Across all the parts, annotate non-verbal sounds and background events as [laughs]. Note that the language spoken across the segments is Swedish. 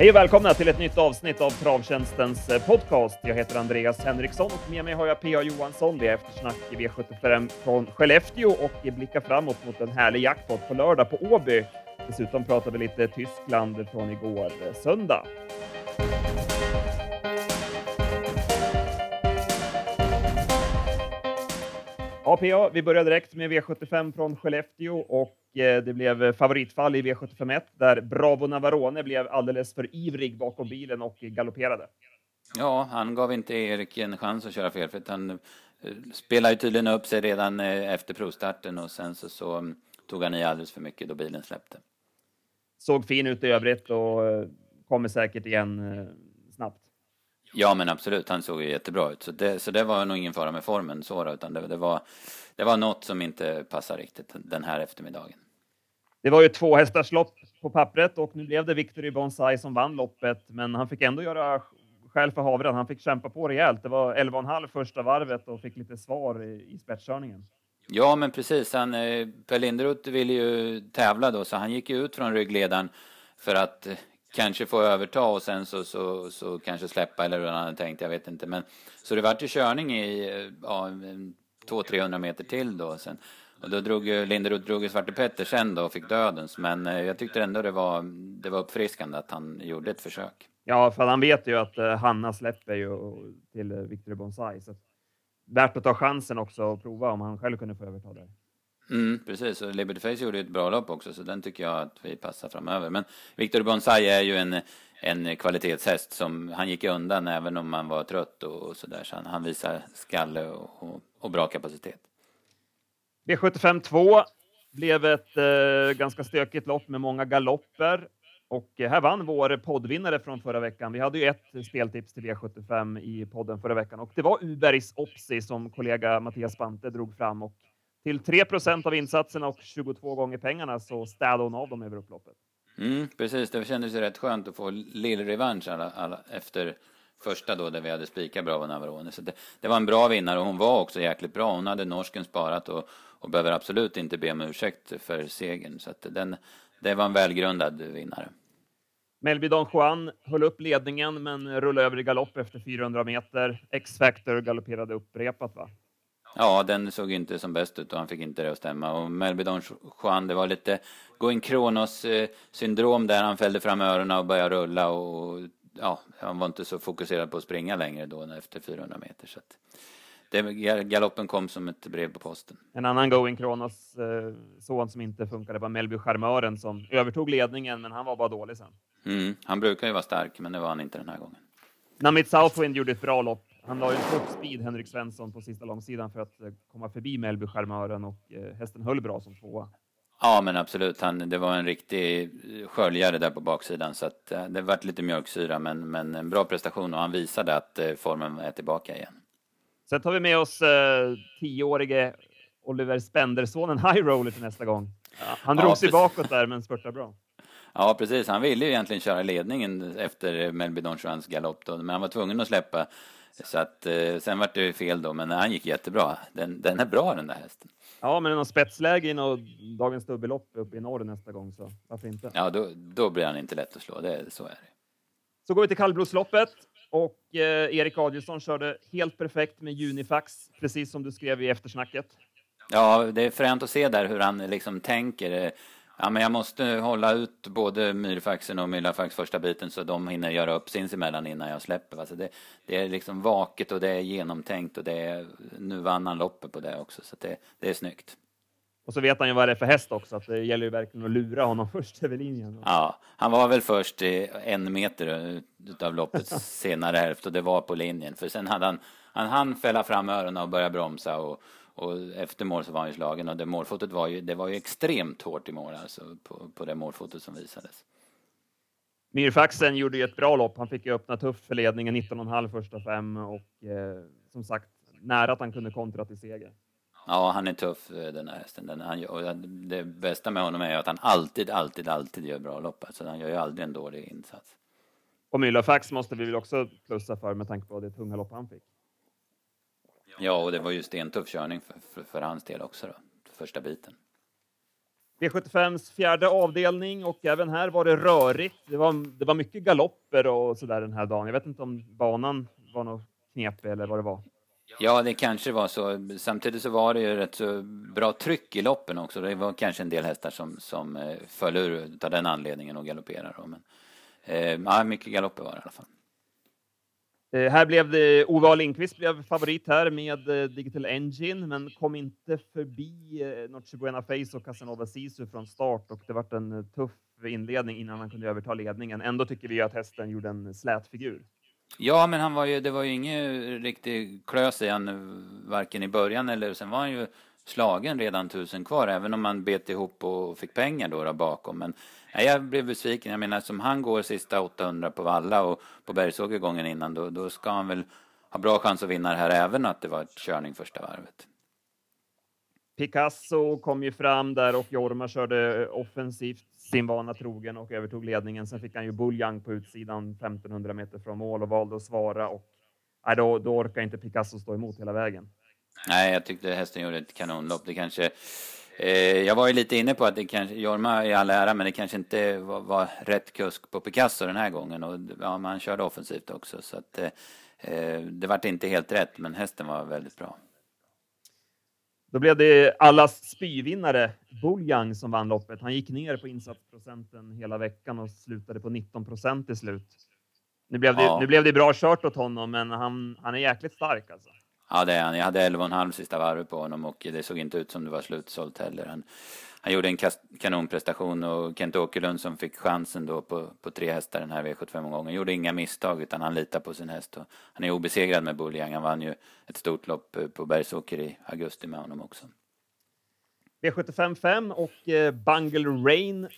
Hej och välkomna till ett nytt avsnitt av Travtjänstens eh, podcast. Jag heter Andreas Henriksson och med mig har jag P.A. Johansson. Det är eftersnack i V75 från Skellefteå och blickar framåt mot en härlig jackpot på lördag på Åby. Dessutom pratar vi lite Tyskland från igår eh, söndag. Ja, PA, vi börjar direkt med V75 från Skellefteå och eh, det blev favoritfall i V751 där Bravo Navarone blev alldeles för ivrig bakom bilen och galopperade. Ja, han gav inte Erik en chans att köra fel för han eh, spelade tydligen upp sig redan eh, efter provstarten och sen så, så mm, tog han i alldeles för mycket då bilen släppte. Såg fin ut i övrigt och kommer säkert igen. Ja, men absolut. Han såg ju jättebra ut. Så det, så det var nog ingen fara med formen så då, utan det, det, var, det var något som inte passade riktigt den här eftermiddagen. Det var ju två hästars lopp på pappret och nu blev det Victory Bonsai som vann loppet, men han fick ändå göra skäl för havren. Han fick kämpa på rejält. Det var 11,5 första varvet och fick lite svar i, i spetskörningen. Ja, men precis. Han, eh, Per Linderoth ville ju tävla då, så han gick ju ut från ryggledaren för att kanske få överta och sen så, så, så kanske släppa eller hur han hade tänkt, jag vet inte. Men, så det vart ju körning i ja, 200-300 meter till då. Sen. Och då drog ju Linderoth drog ju Svarte Petter sen då och fick dödens. Men eh, jag tyckte ändå det var, det var uppfriskande att han gjorde ett försök. Ja, för han vet ju att eh, Hanna släpper ju till eh, Victor Bonsai. Så värt att ta chansen också och prova om han själv kunde få överta det. Mm, precis, och Liberty Face gjorde ett bra lopp också, så den tycker jag att vi passar framöver. Men Victor Bonsai är ju en, en kvalitetshäst som han gick undan även om man var trött och, och sådär. Så han, han visar skalle och, och, och bra kapacitet. V75 2 blev ett eh, ganska stökigt lopp med många galopper. Och här vann vår poddvinnare från förra veckan. Vi hade ju ett speltips till V75 i podden förra veckan och det var Ubergs Opsi som kollega Mattias Spante drog fram och till 3% av insatserna och 22 gånger pengarna så städade hon av dem över upploppet. Mm, precis, det kändes ju rätt skönt att få lill-revansch alla, alla, efter första då där vi hade spikat Bravo Navarone. Så det, det, var en bra vinnare och hon var också jäkligt bra. Hon hade norsken sparat och, och behöver absolut inte be om ursäkt för segern. Så att den, det var en välgrundad vinnare. Melby Don Juan höll upp ledningen men rullade över i galopp efter 400 meter. X-Factor galopperade upprepat va? Ja, den såg inte som bäst ut och han fick inte det att stämma. Och Melby Don Juan, det var lite Going Kronos eh, där han fällde fram öronen och började rulla och ja, han var inte så fokuserad på att springa längre då efter 400 meter. Så att det, galoppen kom som ett brev på posten. En annan Going Kronos eh, son som inte funkade var Melby Charmören som övertog ledningen, men han var bara dålig sen. Mm, han brukar ju vara stark, men det var han inte den här gången. Namit Southwind gjorde ett bra lopp han la ju en speed, Henrik Svensson, på sista långsidan för att eh, komma förbi Mellby charmören och eh, hästen höll bra som tvåa. Ja, men absolut. Han, det var en riktig eh, sköljare där på baksidan så att det vart lite mjölksyra, men, men en bra prestation och han visade att formen är tillbaka igen. Sen tar vi med oss eh, tioårige Oliver Spendersonen High Roller till nästa gång. Han drog ja, sig bakåt där, men spurtade bra. Ja, precis. Han ville ju egentligen köra ledningen efter Melby Don Juans galopp, då, men han var tvungen att släppa så att, eh, sen vart det fel då, men han gick jättebra. Den, den är bra den där hästen. Ja, men någon spetsläge i något dagens dubbellopp uppe i norr nästa gång, så varför inte? Ja, då, då blir han inte lätt att slå. Det, så är det. Så går vi till kallblodsloppet och eh, Erik Adielsson körde helt perfekt med Unifax, precis som du skrev i eftersnacket. Ja, det är fränt att se där hur han liksom tänker. Ja, men jag måste hålla ut både myrfaxen och myllafax första biten så de hinner göra upp sinsemellan innan jag släpper. Alltså det, det är liksom vaket och det är genomtänkt och det är, nu vann han loppet på det också så det, det är snyggt. Och så vet han ju vad det är för häst också, att det gäller ju verkligen att lura honom [laughs] först över linjen. Ja, han var väl först en meter utav loppets [laughs] senare hälft och det var på linjen. För sen hade han, han hann fälla fram öronen och börja bromsa och och efter mål så var han ju slagen och det målfotot var ju, det var ju extremt hårt i mål alltså på, på det målfotot som visades. Myrfaxen gjorde ju ett bra lopp. Han fick ju öppna tufft för ledningen 19,5 första fem och eh, som sagt nära att han kunde kontra till seger. Ja, han är tuff eh, den här hästen. Den, han, och det bästa med honom är att han alltid, alltid, alltid gör bra lopp. Alltså, han gör ju aldrig en dålig insats. Och Mylafax måste vi väl också plussa för med tanke på det tunga lopp han fick. Ja, och det var ju stentuff körning för, för, för hans del också då, första biten. V75s fjärde avdelning och även här var det rörigt. Det var, det var mycket galopper och så där den här dagen. Jag vet inte om banan var något knepig eller vad det var. Ja, det kanske var så. Samtidigt så var det ju rätt så bra tryck i loppen också. Det var kanske en del hästar som, som eh, föll ur av den anledningen och galopperade. Men, eh, ja, mycket galopper var det i alla fall. Eh, här blev det Ove Lindqvist blev favorit här med eh, Digital Engine, men kom inte förbi eh, Noche Buena Face och Casanova Sisu från start och det var en eh, tuff inledning innan han kunde överta ledningen. Ändå tycker vi att hästen gjorde en slät figur. Ja, men han var ju, det var ju ingen riktig klös i han varken i början eller sen var han ju slagen redan tusen kvar, även om man bet ihop och fick pengar då, då bakom. Men nej, jag blev besviken. Jag menar, som han går sista 800 på Valla och på Bergsåker gången innan, då, då ska han väl ha bra chans att vinna det här, även att det var ett körning första varvet. Picasso kom ju fram där och Jorma körde offensivt sin vana trogen och övertog ledningen. Sen fick han ju Buljang på utsidan 1500 meter från mål och valde att svara och nej, då, då orkar inte Picasso stå emot hela vägen. Nej, jag tyckte hästen gjorde ett kanonlopp. Det kanske... Eh, jag var ju lite inne på att det kanske, Jorma i all ära, men det kanske inte var, var, rätt kusk på Picasso den här gången. Och ja, man körde offensivt också, så att eh, det vart inte helt rätt, men hästen var väldigt bra. Då blev det allas spyvinnare, Buljang, som vann loppet. Han gick ner på insatsprocenten hela veckan och slutade på 19 procent till slut. Nu blev, det, ja. nu blev det bra kört åt honom, men han, han är jäkligt stark alltså. Ja, det är han. Jag hade 11,5 sista varvet på honom och det såg inte ut som det var slutsålt heller. Han, han gjorde en kanonprestation och Kent Åkerlund som fick chansen då på, på tre hästar den här V75-omgången gjorde inga misstag utan han litar på sin häst. Och han är obesegrad med Buljang. Han vann ju ett stort lopp eh, på Bergsåker i augusti med honom också. V75 5 och eh, Bungle Rain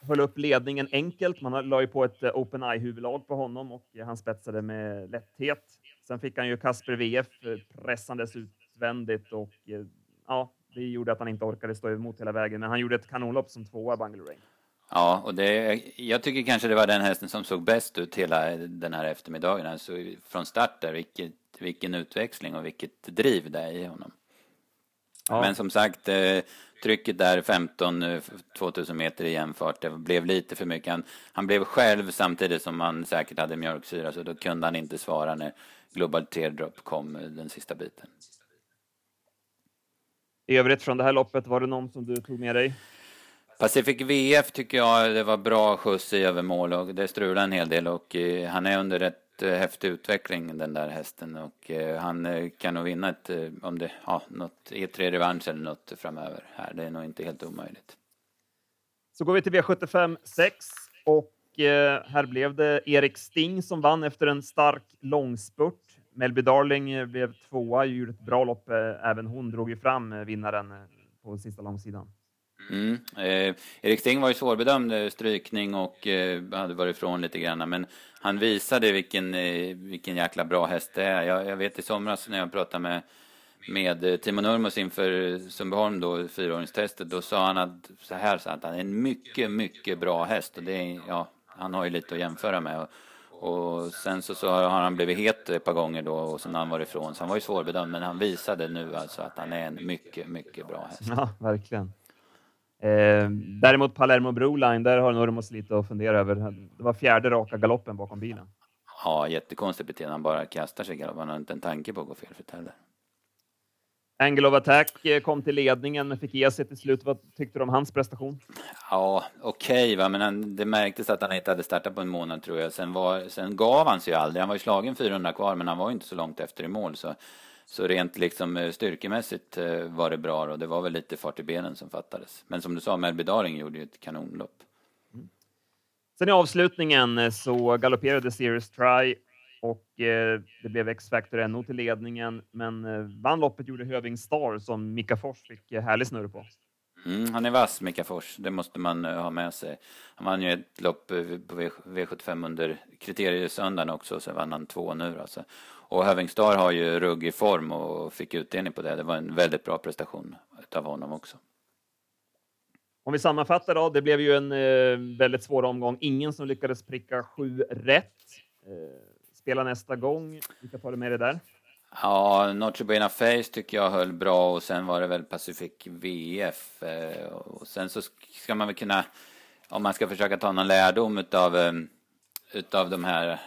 höll upp ledningen enkelt. Man la ju på ett eh, Open Eye-huvudlag på honom och han spetsade med lätthet. Sen fick han ju Kasper VF eh, pressandes utvändigt och eh, ja, det gjorde att han inte orkade stå emot hela vägen, men han gjorde ett kanonlopp som tvåa, Bungle Rain. Ja, och det, jag tycker kanske det var den hästen som såg bäst ut hela den här eftermiddagen. Alltså från start där, vilket, vilken utväxling och vilket driv det är i honom. Ja. Men som sagt, eh, trycket där 15 2000 meter i jämfart, det blev lite för mycket. Han, han blev själv samtidigt som han säkert hade mjölksyra, så då kunde han inte svara när Global Teardrop kom den sista biten. I övrigt från det här loppet, var det någon som du tog med dig? Pacific VF tycker jag det var bra skjuts i över mål och det strulade en hel del och eh, han är under eh, Eh, häftig utveckling den där hästen och eh, han eh, kan nog vinna ett, om det, ja, något E3 revansch eller något framöver här. Det är nog inte helt omöjligt. Så går vi till V75 6 och här blev det Erik Sting som vann efter en stark långspurt. Melby Darling blev tvåa, gjorde ett bra lopp. Även hon drog ju fram vinnaren på sista långsidan. Mm. Eh, Erik Sting var ju svårbedömd eh, strykning och eh, hade varit ifrån lite grann, men han visade vilken, eh, vilken jäkla bra häst det är. Jag, jag, vet i somras när jag pratade med, med eh, Timo Nurmos inför Sundbyholm då, fyraåringstestet, då sa han att så här så att han är en mycket, mycket bra häst och det är, ja, han har ju lite att jämföra med. Och, och sen så, så har han blivit het ett par gånger då och sen har han varit ifrån. Så han var ju svårbedömd men han visade nu alltså att han är en mycket, mycket bra häst. Ja, verkligen. Eh, däremot Palermo Broline, där har Nurmos lite att fundera över. Det var fjärde raka galoppen bakom bilen. Ja, jättekonstigt beteende. Han bara kastar sig. Han har inte en tanke på att gå fel för heller. Angle of Attack eh, kom till ledningen men fick ge sig till slut. Vad tyckte du om hans prestation? Ja, okej, okay, men han, det märktes att han inte hade startat på en månad tror jag. Sen, var, sen gav han sig ju aldrig. Han var ju slagen 400 kvar, men han var ju inte så långt efter i mål. Så, så rent liksom eh, styrkemässigt eh, var det bra och det var väl lite fart i benen som fattades. Men som du sa, Melby Daring gjorde ju ett kanonlopp. Mm. Sen i avslutningen så galopperade Series Try och eh, det blev X-Factor NO till ledningen, men eh, vann loppet gjorde Höving Star som Mika Fors fick eh, härlig snurr på. Mm, han är vass, Mika Fors. Det måste man uh, ha med sig. Han vann ju ett lopp uh, på v V75 under kriteriesöndagen också, så vann han två nu alltså. Och Hövingstar har ju rugg i form och fick utdelning på det. Det var en väldigt bra prestation av honom också. Om vi sammanfattar då, det blev ju en eh, väldigt svår omgång. Ingen som lyckades pricka sju rätt. Eh, spela nästa gång. Vilka tar du med dig där? Ja, Notre Buena Face tycker jag höll bra och sen var det väl Pacific VF. Eh, och sen så ska man väl kunna, om man ska försöka ta någon lärdom utav, eh, utav de här,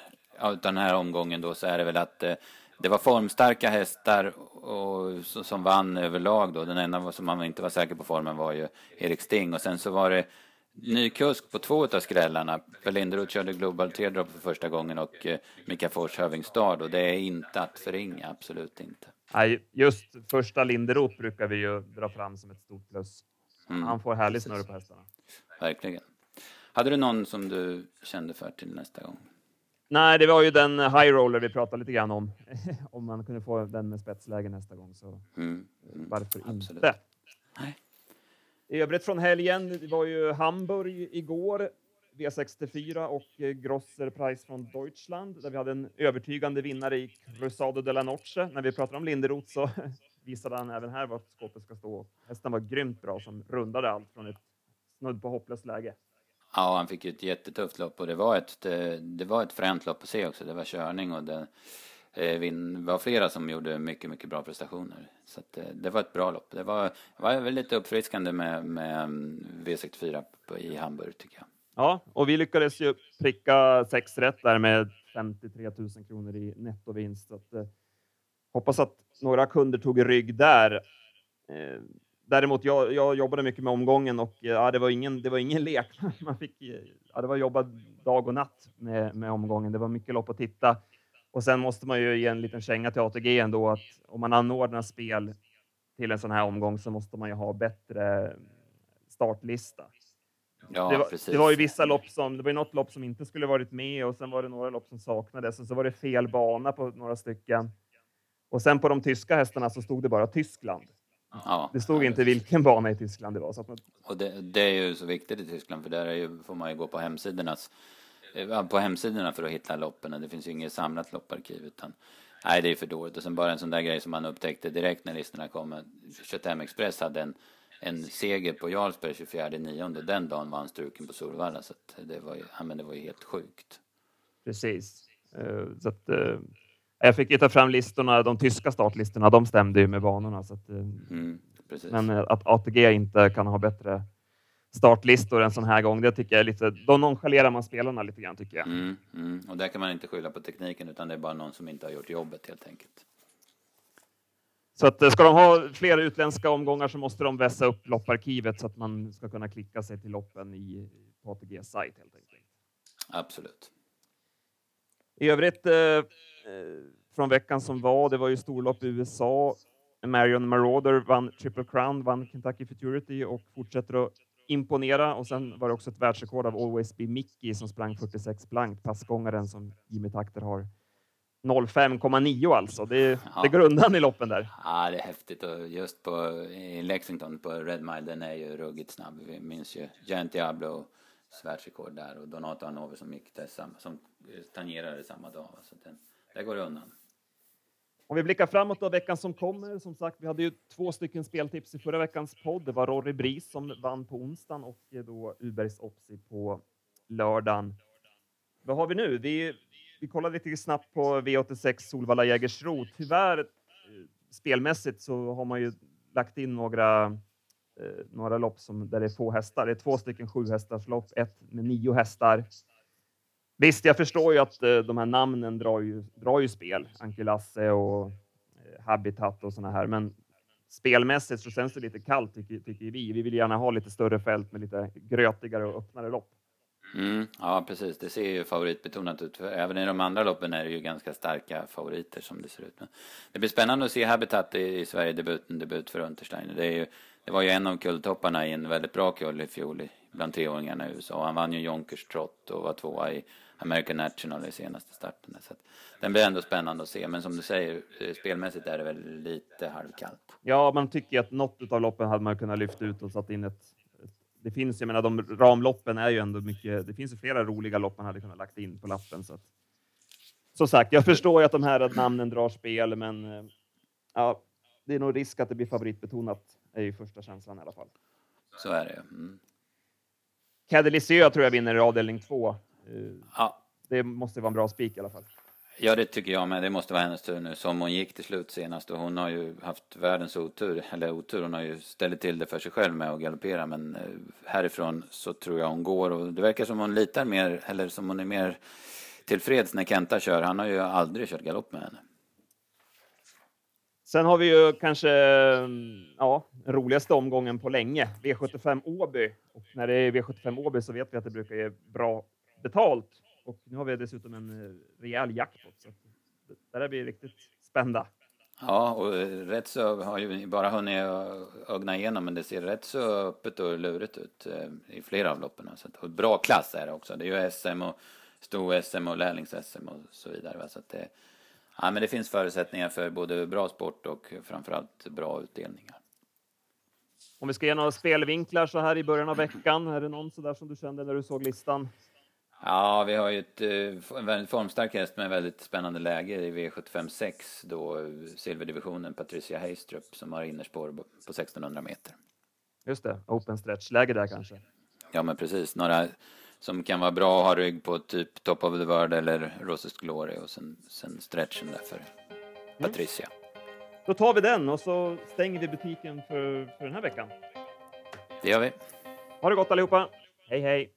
utav den här omgången då så är det väl att eh, det var formstarka hästar och, som vann överlag då. Den enda som man inte var säker på formen var ju Erik Sting och sen så var det ny kusk på två av skrällarna. Per Linderoth körde Global Teardrop för första gången och eh, Mika Fors Hövingstad och det är inte att förringa, absolut inte. Nej, just första Linderoth brukar vi ju dra fram som ett stort plus. Mm, Han får härlig snurr på hästarna. Verkligen. Hade du någon som du kände för till nästa gång? Nej, det var ju den high roller vi pratade lite grann om. [laughs] om man kunde få den med spetsläge nästa gång så mm, mm, varför absolut. inte? Nej. I övrigt från helgen, det var ju Hamburg igår, V64 och eh, Grosser Preis från Deutschland, där vi hade en övertygande vinnare i Cruzado de la Noche. När vi pratar om Linderoth så [laughs] visade han även här var skåpet ska stå. Hästen var grymt bra som rundade allt från ett snudd på hopplöst läge. Ja, han fick ju ett jättetufft lopp och det var ett, det var ett fränt lopp att se också. Det var körning och det, Eh, var flera som gjorde mycket, mycket bra prestationer. Så att, eh, det var ett bra lopp. Det var, var väldigt uppfriskande med, med mm, V64 i Hamburg tycker jag. Ja, och vi lyckades ju pricka sex rätt där med 53 000 kronor i nettovinst. Så att, eh, hoppas att några kunder tog rygg där. Eh, Eh, däremot, jag, jag jobbade mycket med omgången och ja, det var ingen, det var ingen lek. [laughs] Man fick, ja, det var jobbat dag och natt med, med omgången. Det var mycket lopp att titta. Och sen måste man ju ge en liten känga till ATG ändå att om man anordnar spel till en sån här omgång så måste man ju ha bättre startlista. Ja, det, var, det var ju vissa lopp som, det var ju något lopp som inte skulle varit med och sen var det några lopp som saknades och så var det fel bana på några stycken. Och sen på de tyska hästarna så stod det bara Tyskland. Ja, det stod ja, inte vilken bana i Tyskland det var. Så man... Och det, det, är ju så viktigt i Tyskland för där är ju, får man ju gå på hemsidornas på hemsidorna för att hitta loppen. Det finns ju inget samlat lopparkiv utan nej, det är för dåligt. Och sen bara en sån där grej som man upptäckte direkt när listorna kom. Köthem Express hade en, en seger på Jarlsberg 24 nionde. Den dagen var han struken på Solvalla så det var ju, ja, men det var ju helt sjukt. Precis. Uh, så att, uh, jag fick ju ta fram listorna, de tyska startlistorna, de stämde ju med banorna. Så att, uh, mm, men att ATG inte kan ha bättre startlistor en sån här gång. Det tycker jag är lite, då nonchalerar man spelarna lite grann tycker jag. Mm, mm. Och där kan man inte skylla på tekniken utan det är bara någon som inte har gjort jobbet helt enkelt. Så att eh, ska de ha fler utländska omgångar så måste de vässa upp lopparkivet så att man ska kunna klicka sig till loppen i på ATG sajt helt enkelt. Absolut. I övrigt eh, eh, från veckan som var, det var ju storlopp i USA. Marion Marauder vann Triple Crown, vann Kentucky Futurity och fortsätter att imponera. Och sen var det också ett världsrekord av Always Be Mickey som sprang 46 blankt, passgångaren som Jimmy Takter har 05,9 alltså. Det, ja. det går undan i loppen där. Ja, det är häftigt och just på i Lexington på Red Mile, den är ju ruggigt snabb. Vi minns ju Giant Diablo världsrekord där och Donato Hanover som gick där, som tangerade samma dag. Så den, det går undan. Om vi blickar framåt då veckan som kommer, som sagt, vi hade ju två stycken speltips i förra veckans podd. Det var Rory Bris som vann på onsdagen och då Ubergs Opsi på lördagen. Vad har vi nu? Vi, vi kollar lite snabbt på V86 Solvalla Jägersro. Tyvärr eh, spelmässigt så har man ju lagt in några, eh, några lopp som, där det är få hästar. Det är två stycken sju hästars lopp, ett med nio hästar. Visst, jag förstår ju att eh, de här namnen drar ju, drar ju spel. Anki-Lasse och eh, Habitat och såna här. Men spelmässigt så känns det lite kallt tycker, tycker vi. Vi vill gärna ha lite större fält med lite grötigare och öppnare lopp. Mm, ja, precis. Det ser ju favoritbetonat ut. Även i de andra loppen är det ju ganska starka favoriter som det ser ut. Men det blir spännande att se Habitat i, i Sverige, debuten, debut för Untersteiner. Det, ju, det var ju en av kulltopparna i en väldigt bra kull i fjol bland treåringarna i USA. Han vann ju Jonkers trott och var tvåa i American National i senaste starten. Så den blir ändå spännande att se, men som du säger, eh, spelmässigt är det väl lite halvkallt. Ja, man tycker att något av loppen hade man kunnat lyfta ut och satt in ett det finns, jag menar, de ramloppen är ju ändå mycket. Det finns ju flera roliga lopp man hade kunnat lagt in på lappen. Så att, som sagt, jag förstår ju att de här namnen drar spel, men eh, ja, det är nog risk att det blir favoritbetonat. är ju första känslan i alla fall. Så är det. Mm. Cadelicea tror jag vinner i avdelning två. Ja. Det måste vara en bra spik i alla fall. Ja, det tycker jag med. Det måste vara hennes tur nu. Som hon gick till slut senast och hon har ju haft världens otur. Eller otur, hon har ju ställt till det för sig själv med att galoppera. Men eh, härifrån så tror jag hon går och det verkar som hon litar mer, eller som hon är mer tillfreds när Kenta kör. Han har ju aldrig kört galopp med henne. Sen har vi ju kanske ja, den roligaste omgången på länge, V75 Åby. Och när det är V75 Åby så vet vi att det brukar ge bra betalt. Och nu har vi dessutom en eh, rejäl jackpot. Så det där blir riktigt spända. Ja, och rätt så har ju bara hunnit ögna igenom, men det ser rätt så öppet och lurigt ut eh, i flera av loppen. Så att, och bra klass är det också. Det är ju SM och sto-SM och lärlings-SM och så vidare. Så att det, ja, men det finns förutsättningar för både bra sport och framförallt bra utdelningar. Om vi ska ge några spelvinklar så här i början av veckan, är det någon sådär som du kände när du såg listan? Ja, vi har ju ett, eh, en väldigt formstark häst med väldigt spännande läge i V75 6 då silverdivisionen Patricia Heistrup som har innerspår på 1600 meter. Just det, open stretch-läge där kanske. Ja, men precis. Några som kan vara bra att ha rygg på typ Top of the World eller Roses Glory och sen, sen stretchen där för Patricia. Mm. Då tar vi den och så stänger vi butiken för, för den här veckan. Det gör vi. Ha det gott allihopa. Hej hej!